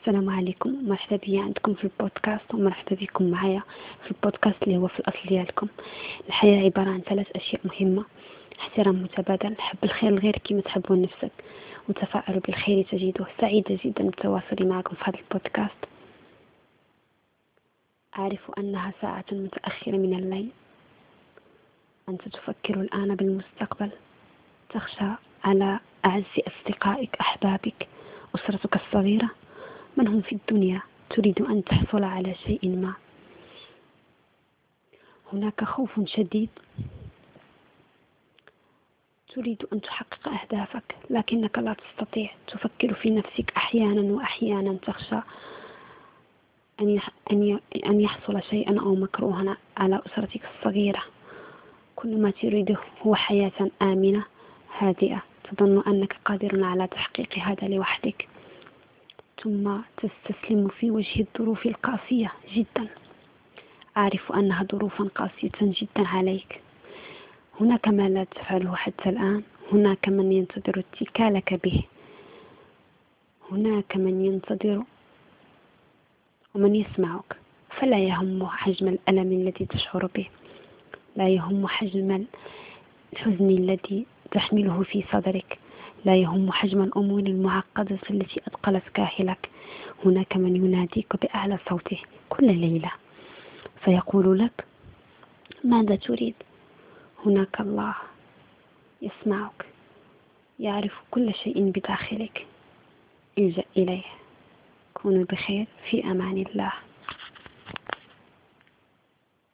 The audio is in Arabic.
السلام عليكم مرحبا بيا عندكم في البودكاست ومرحبا بكم معايا في البودكاست اللي هو في الأصل ديالكم. الحياة عبارة عن ثلاث أشياء مهمة. احترام متبادل حب الخير لغيرك كما تحبه لنفسك وتفاعل بالخير تجده. سعيدة جدا بالتواصل معكم في هذا البودكاست. أعرف أنها ساعة متأخرة من الليل. أنت تفكر الآن بالمستقبل. تخشى على أعز أصدقائك أحبابك أسرتك الصغيرة. من هم في الدنيا تريد أن تحصل على شيء ما؟ هناك خوف شديد. تريد أن تحقق أهدافك لكنك لا تستطيع. تفكر في نفسك أحيانا وأحيانا تخشى أن يحصل شيئا أو مكروها على أسرتك الصغيرة. كل ما تريده هو حياة آمنة هادئة. تظن أنك قادر على تحقيق هذا لوحدك. ثم تستسلم في وجه الظروف القاسية جدا. أعرف أنها ظروفا قاسية جدا عليك. هناك ما لا تفعله حتى الآن. هناك من ينتظر اتكالك به. هناك من ينتظر ومن يسمعك. فلا يهم حجم الألم الذي تشعر به. لا يهم حجم الحزن الذي تحمله في صدرك. لا يهم حجم الأمور المعقدة التي أثقلت كاهلك. هناك من يناديك بأعلى صوته كل ليلة فيقول لك ماذا تريد؟ هناك الله يسمعك يعرف كل شيء بداخلك. الجأ إليه. كونوا بخير في أمان الله.